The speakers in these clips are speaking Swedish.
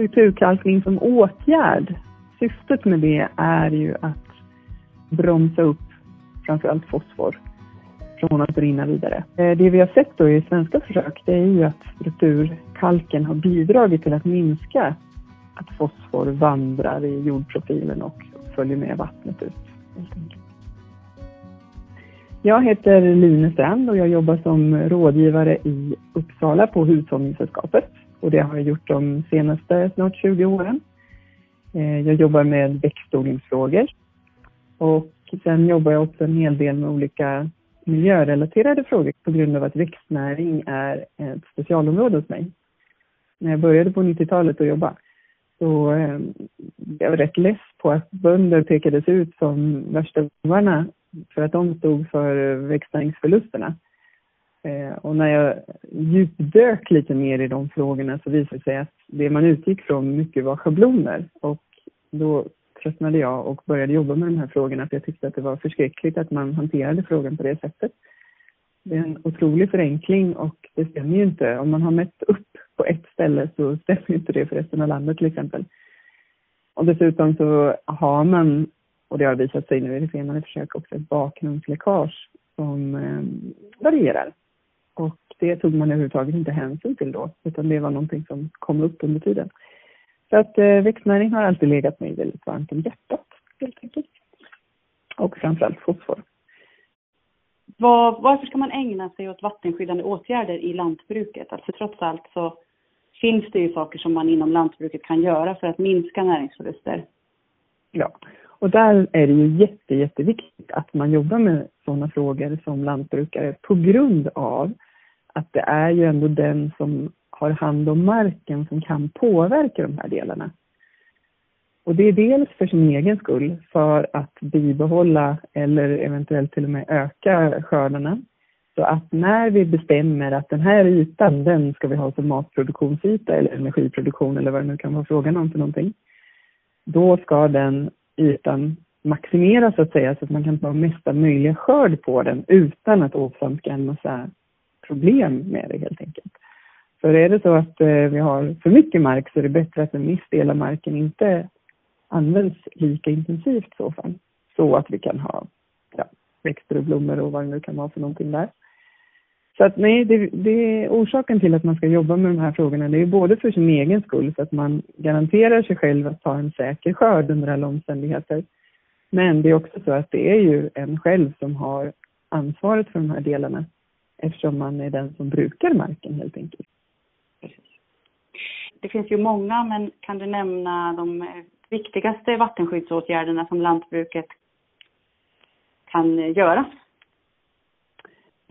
strukturkalkning som åtgärd, syftet med det är ju att bromsa upp framförallt fosfor från att rinna vidare. Eh, det vi har sett då i svenska försök det är ju att strukturkalken har bidragit till att minska att fosfor vandrar i jordprofilen och följer med vattnet ut. Jag heter Line Strand och jag jobbar som rådgivare i Uppsala på Hushållningssällskapet och det har jag gjort de senaste snart 20 åren. Eh, jag jobbar med växtodlingsfrågor och sen jobbar jag också en hel del med olika miljörelaterade frågor på grund av att växtnäring är ett specialområde hos mig. När jag började på 90-talet att jobba så eh, blev jag var rätt less på att bönder pekades ut som värsta bovarna för att de stod för växtnäringsförlusterna. Eh, och när jag djupdök lite mer i de frågorna så visade det sig att det man utgick från mycket var schabloner och då tröttnade jag och började jobba med de här frågorna för jag tyckte att det var förskräckligt att man hanterade frågan på det sättet. Det är en otrolig förenkling och det stämmer ju inte. Om man har mätt upp på ett ställe så stämmer inte det för resten av landet till exempel. Och dessutom så har man, och det har visat sig nu i det senare försök också, ett bakgrundsläckage som eh, varierar. Och det tog man överhuvudtaget inte hänsyn till då, utan det var någonting som kom upp under tiden. Så att eh, växtnäring har alltid legat mig väldigt varmt om hjärtat, helt enkelt. Och framförallt fosfor. Var, varför ska man ägna sig åt vattenskyddande åtgärder i lantbruket? Alltså trots allt så finns det ju saker som man inom lantbruket kan göra för att minska näringsförluster. Ja, och där är det ju jätte, jätteviktigt att man jobbar med sådana frågor som lantbrukare på grund av att det är ju ändå den som har hand om marken som kan påverka de här delarna. Och det är dels för sin egen skull, för att bibehålla eller eventuellt till och med öka skördarna. Så att när vi bestämmer att den här ytan, den ska vi ha som matproduktionsyta eller energiproduktion eller vad det nu kan vara frågan om för någonting. Då ska den ytan maximeras så att säga så att man kan ta mesta möjliga skörd på den utan att åsamka en massa problem med det helt enkelt. För är det så att eh, vi har för mycket mark så är det bättre att en viss del av marken inte används lika intensivt i så fall. Så att vi kan ha ja, växter och blommor och vad det nu kan vara för någonting där. Så att nej, det, det är orsaken till att man ska jobba med de här frågorna. Det är både för sin egen skull, så att man garanterar sig själv att ta en säker skörd under alla omständigheter. Men det är också så att det är ju en själv som har ansvaret för de här delarna eftersom man är den som brukar marken helt enkelt. Det finns ju många, men kan du nämna de viktigaste vattenskyddsåtgärderna som lantbruket kan göra?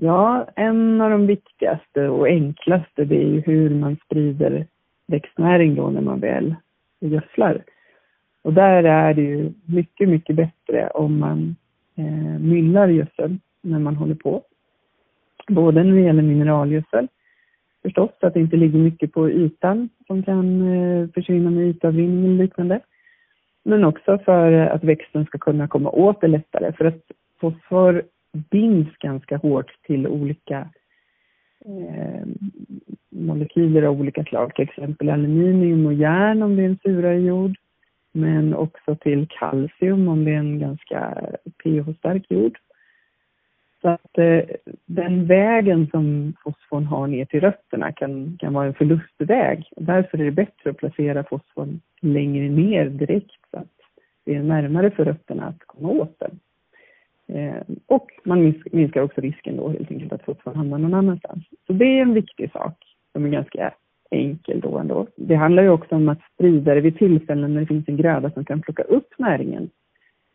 Ja, en av de viktigaste och enklaste det är ju hur man sprider växtnäring då när man väl gödslar. Och där är det ju mycket, mycket bättre om man eh, myllar gödseln när man håller på. Både när det gäller mineralgödsel förstås, så att det inte ligger mycket på ytan som kan eh, försvinna med ytavrinning eller liknande. Men också för att växten ska kunna komma åt det lättare. För att fosfor binds ganska hårt till olika eh, molekyler av olika slag, till exempel aluminium och järn om det är en surare jord, men också till kalcium om det är en ganska pH-stark jord. Så att eh, den vägen som fosforn har ner till rötterna kan, kan vara en förlustväg. Därför är det bättre att placera fosforn längre ner direkt så att det är närmare för rötterna att komma åt den. Eh, och man minskar också risken då helt enkelt att fortfarande hamnar någon annanstans. Så det är en viktig sak som är ganska enkel då ändå. Det handlar ju också om att sprida det vid tillfällen när det finns en gröda som kan plocka upp näringen.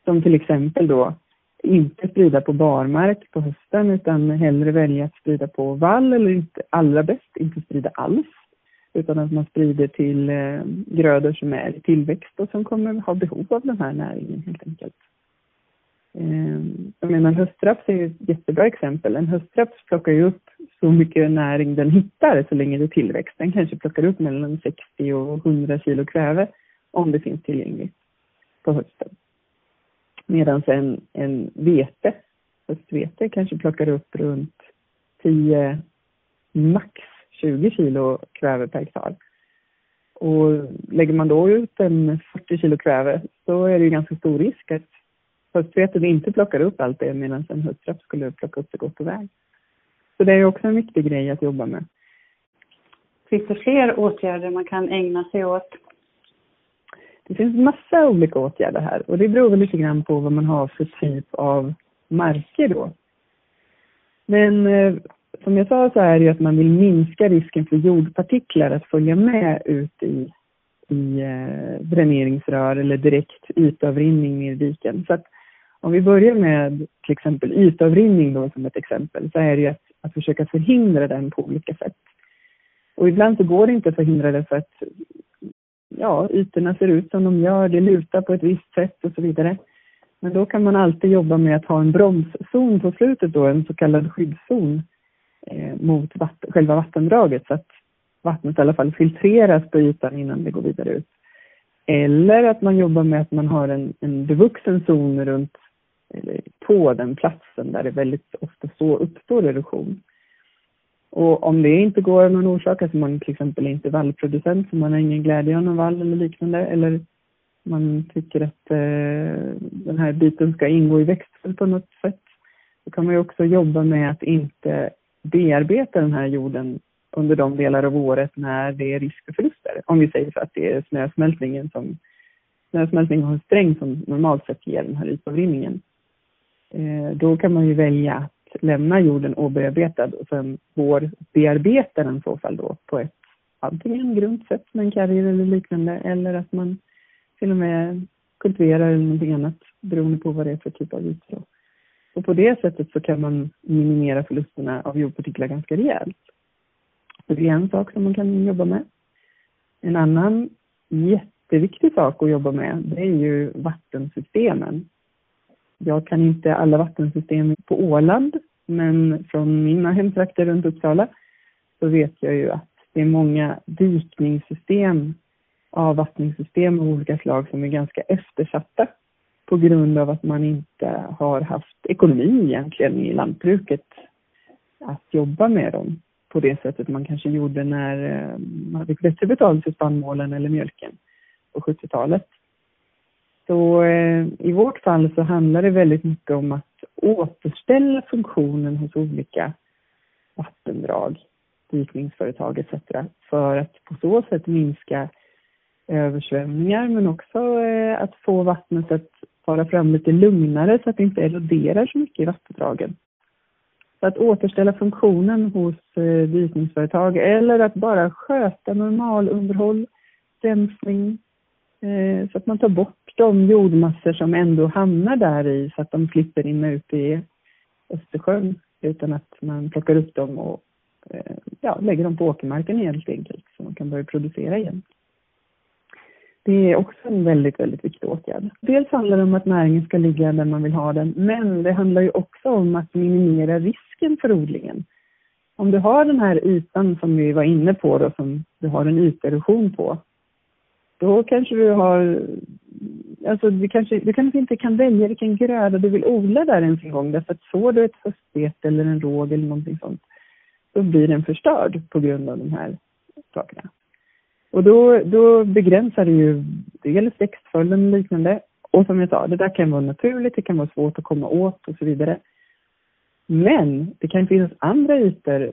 Som till exempel då inte sprida på barmark på hösten utan hellre välja att sprida på vall eller inte, allra bäst inte sprida alls. Utan att man sprider till eh, grödor som är i tillväxt och som kommer ha behov av den här näringen helt enkelt. Ehm, jag menar höstraps är ett jättebra exempel. En höstraps plockar ju upp så mycket näring den hittar så länge det är tillväxt. Den kanske plockar upp mellan 60 och 100 kilo kväve om det finns tillgängligt på hösten. Medan en, en vete, höstvete kanske plockar upp runt 10, max 20 kilo kväve per hektar. Och lägger man då ut en 40 kilo kväve så är det ju ganska stor risk att höstveten inte plockar upp allt det medan en höstraps skulle plocka upp det gott och väl. Så det är också en viktig grej att jobba med. Finns det fler åtgärder man kan ägna sig åt? Det finns massa olika åtgärder här och det beror väl lite grann på vad man har för typ av marker då. Men eh, som jag sa så är det ju att man vill minska risken för jordpartiklar att följa med ut i, i eh, dräneringsrör eller direkt ytavrinning ner i diken. Så att om vi börjar med till exempel ytavrinning då som ett exempel så är det ju att, att försöka förhindra den på olika sätt. Och ibland så går det inte att förhindra det för att ja, ytorna ser ut som de gör, det lutar på ett visst sätt och så vidare. Men då kan man alltid jobba med att ha en bromszon på slutet då, en så kallad skyddszon eh, mot vatten, själva vattendraget så att vattnet i alla fall filtreras på ytan innan det går vidare ut. Eller att man jobbar med att man har en, en bevuxen zon runt, eller på den platsen där det väldigt ofta så uppstår erosion. Och om det inte går av någon orsak, alltså man till exempel inte är vallproducent, så man har ingen glädje av någon vall eller liknande, eller man tycker att eh, den här biten ska ingå i växten på något sätt, då kan man ju också jobba med att inte bearbeta den här jorden under de delar av året när det är risk för förluster. Om vi säger så att det är snösmältningen som snösmältning och en sträng som normalt sett ger den här ytavrinningen. Eh, då kan man ju välja att lämna jorden obearbetad och sen vårbearbeta den i så fall då på ett antingen grunt sätt med en karriär eller liknande eller att man till och med kultiverar eller någonting annat beroende på vad det är för typ av ytor. Och på det sättet så kan man minimera förlusterna av jordpartiklar ganska rejält. Så det är en sak som man kan jobba med. En annan jätteviktig sak att jobba med, det är ju vattensystemen. Jag kan inte alla vattensystem på Åland, men från mina hemtrakter runt Uppsala så vet jag ju att det är många dykningssystem, avvattningssystem av olika slag som är ganska eftersatta på grund av att man inte har haft ekonomi egentligen i lantbruket att jobba med dem på det sättet man kanske gjorde när eh, man fick bättre betalt för spannmålen eller mjölken på 70-talet. Så eh, i vårt fall så handlar det väldigt mycket om att återställa funktionen hos olika vattendrag, dykningsföretag etc. för att på så sätt minska översvämningar men också eh, att få vattnet att fara fram lite lugnare så att det inte eroderar så mycket i vattendragen. Så att återställa funktionen hos eh, dykningsföretag eller att bara sköta normalunderhåll, rensning, eh, så att man tar bort de jordmassor som ändå hamnar där i så att de slipper rinna ut i Östersjön utan att man plockar upp dem och eh, ja, lägger dem på åkermarken helt enkelt så man kan börja producera igen. Det är också en väldigt, väldigt viktig åtgärd. Dels handlar det om att näringen ska ligga där man vill ha den, men det handlar ju också om att minimera risken för odlingen. Om du har den här ytan som vi var inne på då, som du har en yterosion på, då kanske du har, alltså du kanske, du kanske inte kan välja vilken gröda du vill odla där ens en gång, därför att sår du ett höstbete eller en råg eller någonting sånt, då blir den förstörd på grund av de här sakerna. Och då, då begränsar det ju dels växtföljden och liknande. Och som jag sa, det där kan vara naturligt, det kan vara svårt att komma åt och så vidare. Men det kan finnas andra ytor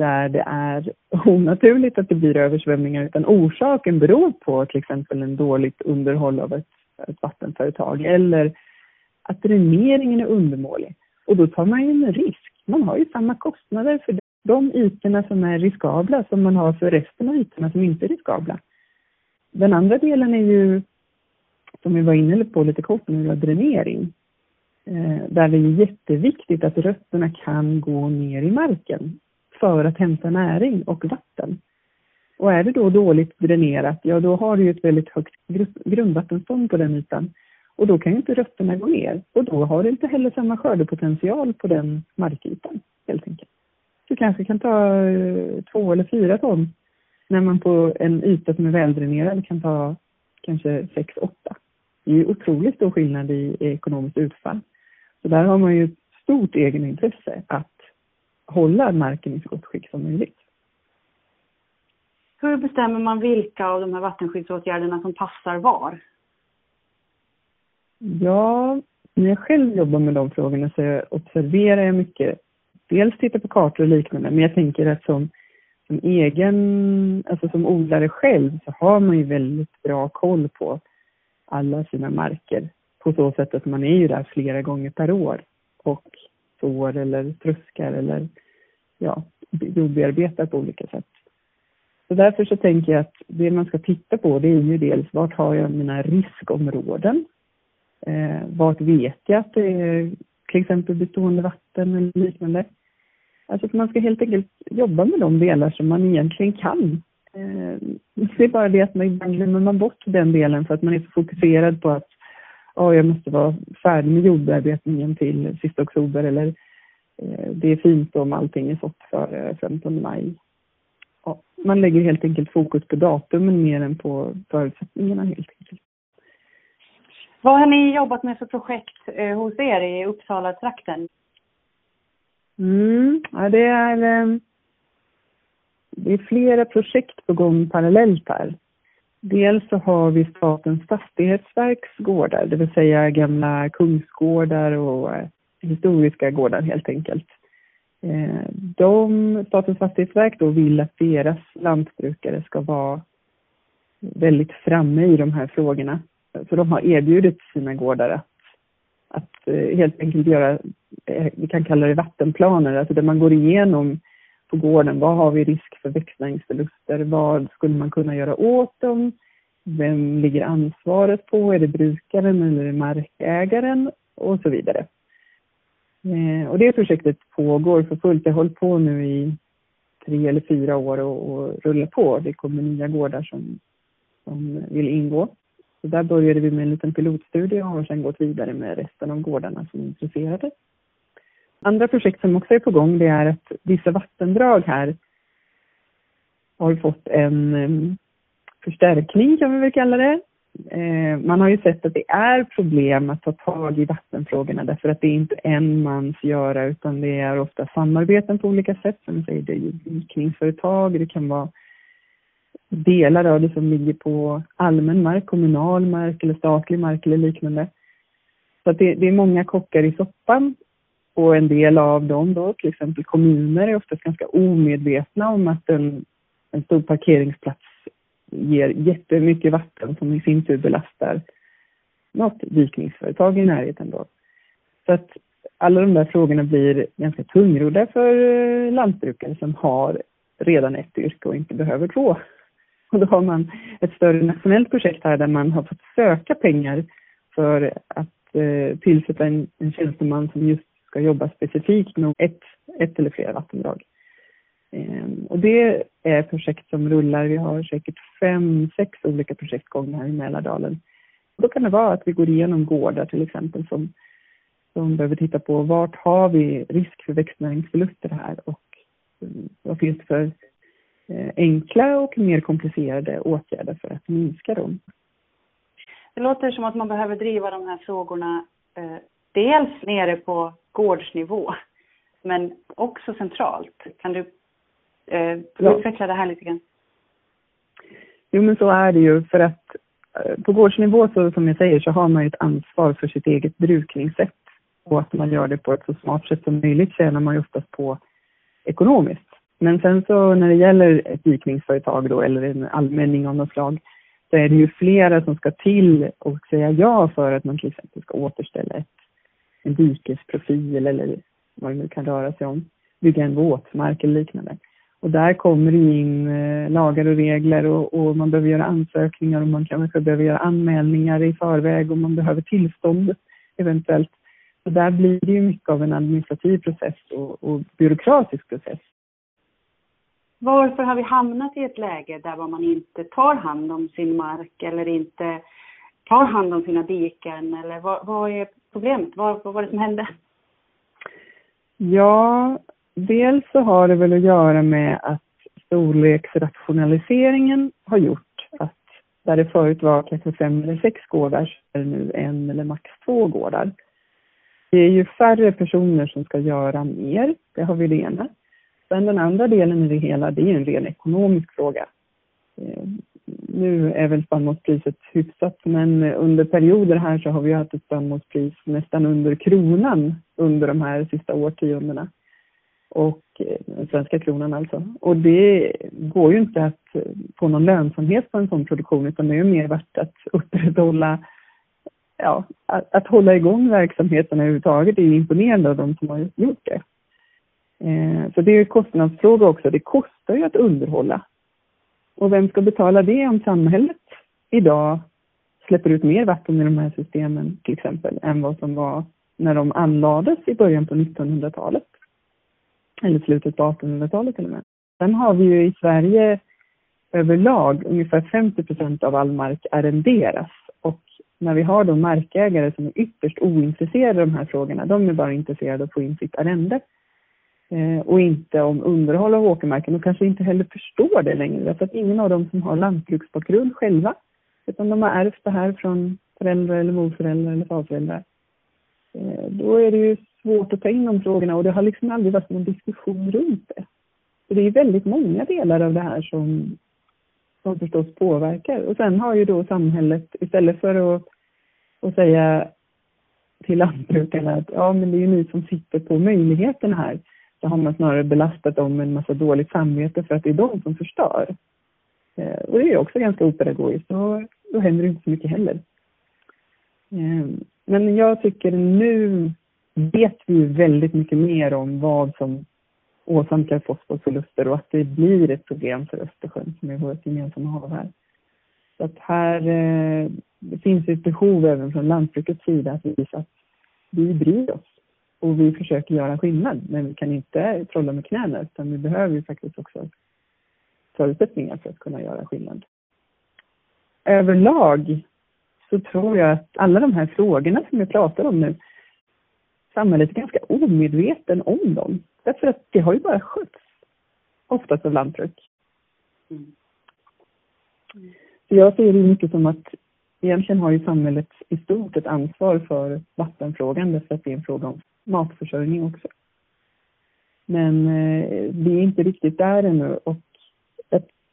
där det är onaturligt att det blir översvämningar utan orsaken beror på till exempel en dåligt underhåll av ett, ett vattenföretag eller att dräneringen är undermålig. Och då tar man ju en risk. Man har ju samma kostnader för de ytorna som är riskabla som man har för resten av ytorna som inte är riskabla. Den andra delen är ju, som vi var inne på lite kort nu, dränering. Eh, där det är jätteviktigt att rötterna kan gå ner i marken för att hämta näring och vatten. Och är det då dåligt dränerat, ja då har du ju ett väldigt högt grundvattenstånd på den ytan. Och då kan ju inte rötterna gå ner och då har du inte heller samma skördepotential på den markytan helt enkelt. Du kanske kan ta eh, två eller fyra ton när man på en yta som är väldränerad kan ta kanske sex, åtta. Det är ju otroligt stor skillnad i ekonomiskt utfall. Så där har man ju ett stort egenintresse att hålla marken i så gott skick som möjligt. Hur bestämmer man vilka av de här vattenskyddsåtgärderna som passar var? Ja, när jag själv jobbar med de frågorna så observerar jag mycket. Dels tittar på kartor och liknande, men jag tänker att som, som egen, alltså som odlare själv så har man ju väldigt bra koll på alla sina marker på så sätt att man är ju där flera gånger per år och sår eller tröskar eller ja, jordbearbetar på olika sätt. Så därför så tänker jag att det man ska titta på det är ju dels vart har jag mina riskområden? Eh, vart vet jag att det är till exempel bestående vatten eller liknande? Alltså att man ska helt enkelt jobba med de delar som man egentligen kan. Eh, det är bara det att man ibland glömmer man bort den delen för att man är så fokuserad på att oh, jag måste vara färdig med jordbearbetningen till sista oktober eller eh, det är fint om allting är sått före 15 maj. Ja, man lägger helt enkelt fokus på datumen mer än på förutsättningarna helt enkelt. Vad har ni jobbat med för projekt eh, hos er i Uppsala-trakten? Mm, ja, det är, eh, det är flera projekt på gång parallellt här. Dels så har vi Statens fastighetsverks gårdar, det vill säga gamla kungsgårdar och eh, historiska gårdar helt enkelt. Eh, de, Statens fastighetsverk då vill att deras lantbrukare ska vara väldigt framme i de här frågorna. Så de har erbjudit sina gårdar att, att eh, helt enkelt göra, vi kan kalla det vattenplaner, alltså där man går igenom på gården. Vad har vi risk för växtnäringsförluster? Vad skulle man kunna göra åt dem? Vem ligger ansvaret på? Är det brukaren eller är det markägaren? Och så vidare. Eh, och det projektet pågår för fullt. Det har hållit på nu i tre eller fyra år och, och rullar på. Det kommer nya gårdar som, som vill ingå. Så där började vi med en liten pilotstudie och har sedan gått vidare med resten av gårdarna som är intresserade. Andra projekt som också är på gång det är att vissa vattendrag här har fått en förstärkning kan vi väl kalla det. Eh, man har ju sett att det är problem att ta tag i vattenfrågorna därför att det är inte en mans göra utan det är ofta samarbeten på olika sätt. Som säger, det är dikningsföretag, det kan vara delar av det som ligger på allmän mark, kommunal mark eller statlig mark eller liknande. Så att det, det är många kockar i soppan och en del av dem då, till exempel kommuner, är oftast ganska omedvetna om att en, en stor parkeringsplats ger jättemycket vatten som i sin tur belastar något dykningsföretag i närheten då. Så att alla de där frågorna blir ganska tungrodda för eh, lantbrukare som har redan ett yrke och inte behöver två. Och då har man ett större nationellt projekt här där man har fått söka pengar för att eh, tillsätta en, en tjänsteman som just ska jobba specifikt med ett, ett eller flera vattendrag. Ehm, och det är projekt som rullar. Vi har säkert fem, sex olika projekt gång här i Mälardalen. Då kan det vara att vi går igenom gårdar till exempel som, som behöver titta på vart har vi risk för växtnäringsförluster här och mm, vad finns det för eh, enkla och mer komplicerade åtgärder för att minska dem. Det låter som att man behöver driva de här frågorna eh, dels nere på gårdsnivå men också centralt. Kan du Eh, ja. Utveckla det här lite grann. Jo, men så är det ju för att eh, på gårdsnivå så som jag säger så har man ju ett ansvar för sitt eget brukningssätt och att man gör det på ett så smart sätt som möjligt tjänar man ju oftast på ekonomiskt. Men sen så när det gäller ett dikningsföretag då eller en allmänning av något slag så är det ju flera som ska till och säga ja för att man till exempel ska återställa ett, en dikesprofil eller vad det nu kan röra sig om, bygga en våtmark eller liknande. Och där kommer det in eh, lagar och regler och, och, man behöver göra ansökningar och man kanske behöver göra anmälningar i förväg och man behöver tillstånd eventuellt. Så där blir det ju mycket av en administrativ process och, och byråkratisk process. Varför har vi hamnat i ett läge där man inte tar hand om sin mark eller inte tar hand om sina diken eller vad, vad är problemet? Vad, vad var det som hände? Ja, dels så har det väl att göra med att storleksrationaliseringen har gjort att där det förut var kanske fem eller sex gårdar så är det nu en eller max två gårdar. Det är ju färre personer som ska göra mer, det har vi det ena. Sen den andra delen i det hela, det är en ren ekonomisk fråga. Eh, nu är väl spannmålspriset hyfsat, men under perioder här så har vi haft ett spannmålspris nästan under kronan under de här sista årtiondena. Och den svenska kronan alltså. Och det går ju inte att få någon lönsamhet på en sån produktion utan det är ju mer värt att upprätthålla ja, att, att hålla igång verksamheten överhuvudtaget är ju imponerande av de som har gjort det. Eh, så det är en kostnadsfråga också. Det kostar ju att underhålla. Och vem ska betala det om samhället idag släpper ut mer vatten i de här systemen till exempel än vad som var när de anlades i början på 1900-talet. Eller slutet på 1800-talet till och med. Sen har vi ju i Sverige överlag ungefär 50 procent av all mark arrenderas och när vi har då markägare som är ytterst ointresserade av de här frågorna, de är bara intresserade av att få in sitt arrende Eh, och inte om underhåll av åkermarken och kanske inte heller förstår det längre därför att ingen av dem som har lantbruksbakgrund själva utan de har ärvt det här från föräldrar eller morföräldrar eller farföräldrar. Eh, då är det ju svårt att ta in de frågorna och det har liksom aldrig varit någon diskussion runt det. Så det är väldigt många delar av det här som, som förstås påverkar. Och sen har ju då samhället, istället för att, att säga till lantbrukarna att ja, men det är ju ni som sitter på möjligheten här, så har man snarare belastat dem med en massa dåligt samvete för att det är de som förstör. Eh, och det är också ganska opedagogiskt, och då händer det inte så mycket heller. Eh, men jag tycker nu vet vi väldigt mycket mer om vad som åsamkar fosforförluster och att det blir ett problem för Östersjön som är vårt gemensamma hav här. Så att här eh, det finns ett behov även från lantbrukets sida att visa att vi bryr oss och vi försöker göra skillnad. Men vi kan inte trolla med knäna utan vi behöver ju faktiskt också förutsättningar för att kunna göra skillnad. Överlag så tror jag att alla de här frågorna som vi pratar om nu, samhället är ganska omedveten om dem. Därför att det har ju bara skötts, oftast av lantbruk. Mm. Så jag ser det mycket som att egentligen har ju samhället i stort ett ansvar för vattenfrågan därför att det är en fråga om matförsörjning också. Men eh, vi är inte riktigt där ännu och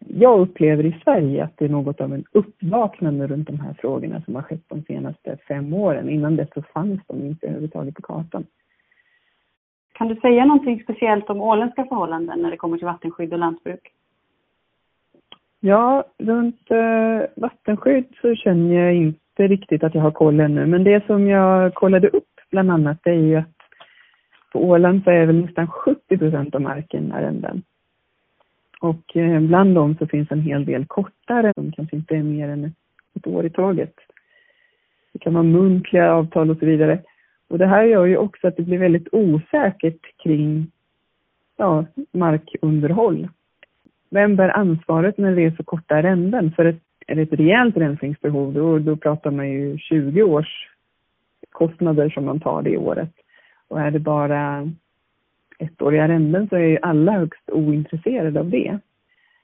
jag upplever i Sverige att det är något av en uppvaknande runt de här frågorna som har skett de senaste fem åren. Innan dess så fanns de inte överhuvudtaget på kartan. Kan du säga någonting speciellt om åländska förhållanden när det kommer till vattenskydd och lantbruk? Ja, runt eh, vattenskydd så känner jag inte riktigt att jag har koll ännu. Men det som jag kollade upp bland annat är ju att på Åland så är väl nästan 70 procent av marken arrenden. Och eh, bland dem så finns en hel del kortare, som kanske inte är mer än ett år i taget. Det kan vara muntliga avtal och så vidare. Och det här gör ju också att det blir väldigt osäkert kring ja, markunderhåll. Vem bär ansvaret när det är så korta arrenden? För ett, är det ett rejält rensningsbehov, då, då pratar man ju 20 års kostnader som man tar det året. Och är det bara ettåriga arrenden så är ju alla högst ointresserade av det.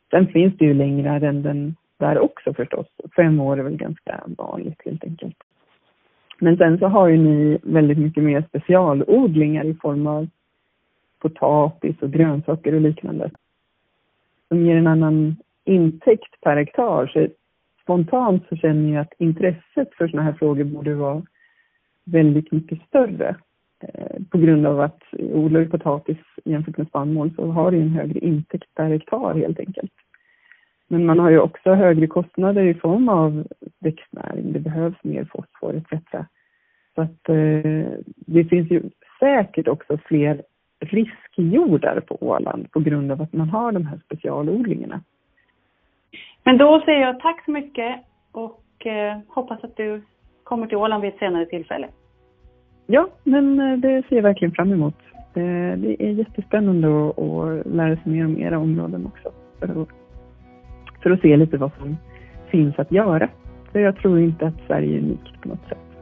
Sen finns det ju längre arrenden där också förstås. Fem år är väl ganska vanligt helt enkelt. Men sen så har ju ni väldigt mycket mer specialodlingar i form av potatis och grönsaker och liknande. Som ger en annan intäkt per hektar. Så spontant så känner jag att intresset för sådana här frågor borde vara väldigt mycket större. Eh, på grund av att odlar du potatis jämfört med spannmål så har du en högre intäkt per hektar helt enkelt. Men man har ju också högre kostnader i form av växtnäring, det behövs mer fosfor etc. Så att eh, det finns ju säkert också fler riskjordar på Åland på grund av att man har de här specialodlingarna. Men då säger jag tack så mycket och eh, hoppas att du kommer till Åland vid ett senare tillfälle. Ja, men eh, det ser jag verkligen fram emot. Det är jättespännande att, lära sig mer om era områden också. För att, för att se lite vad som finns att göra. För jag tror inte att Sverige är unikt på något sätt.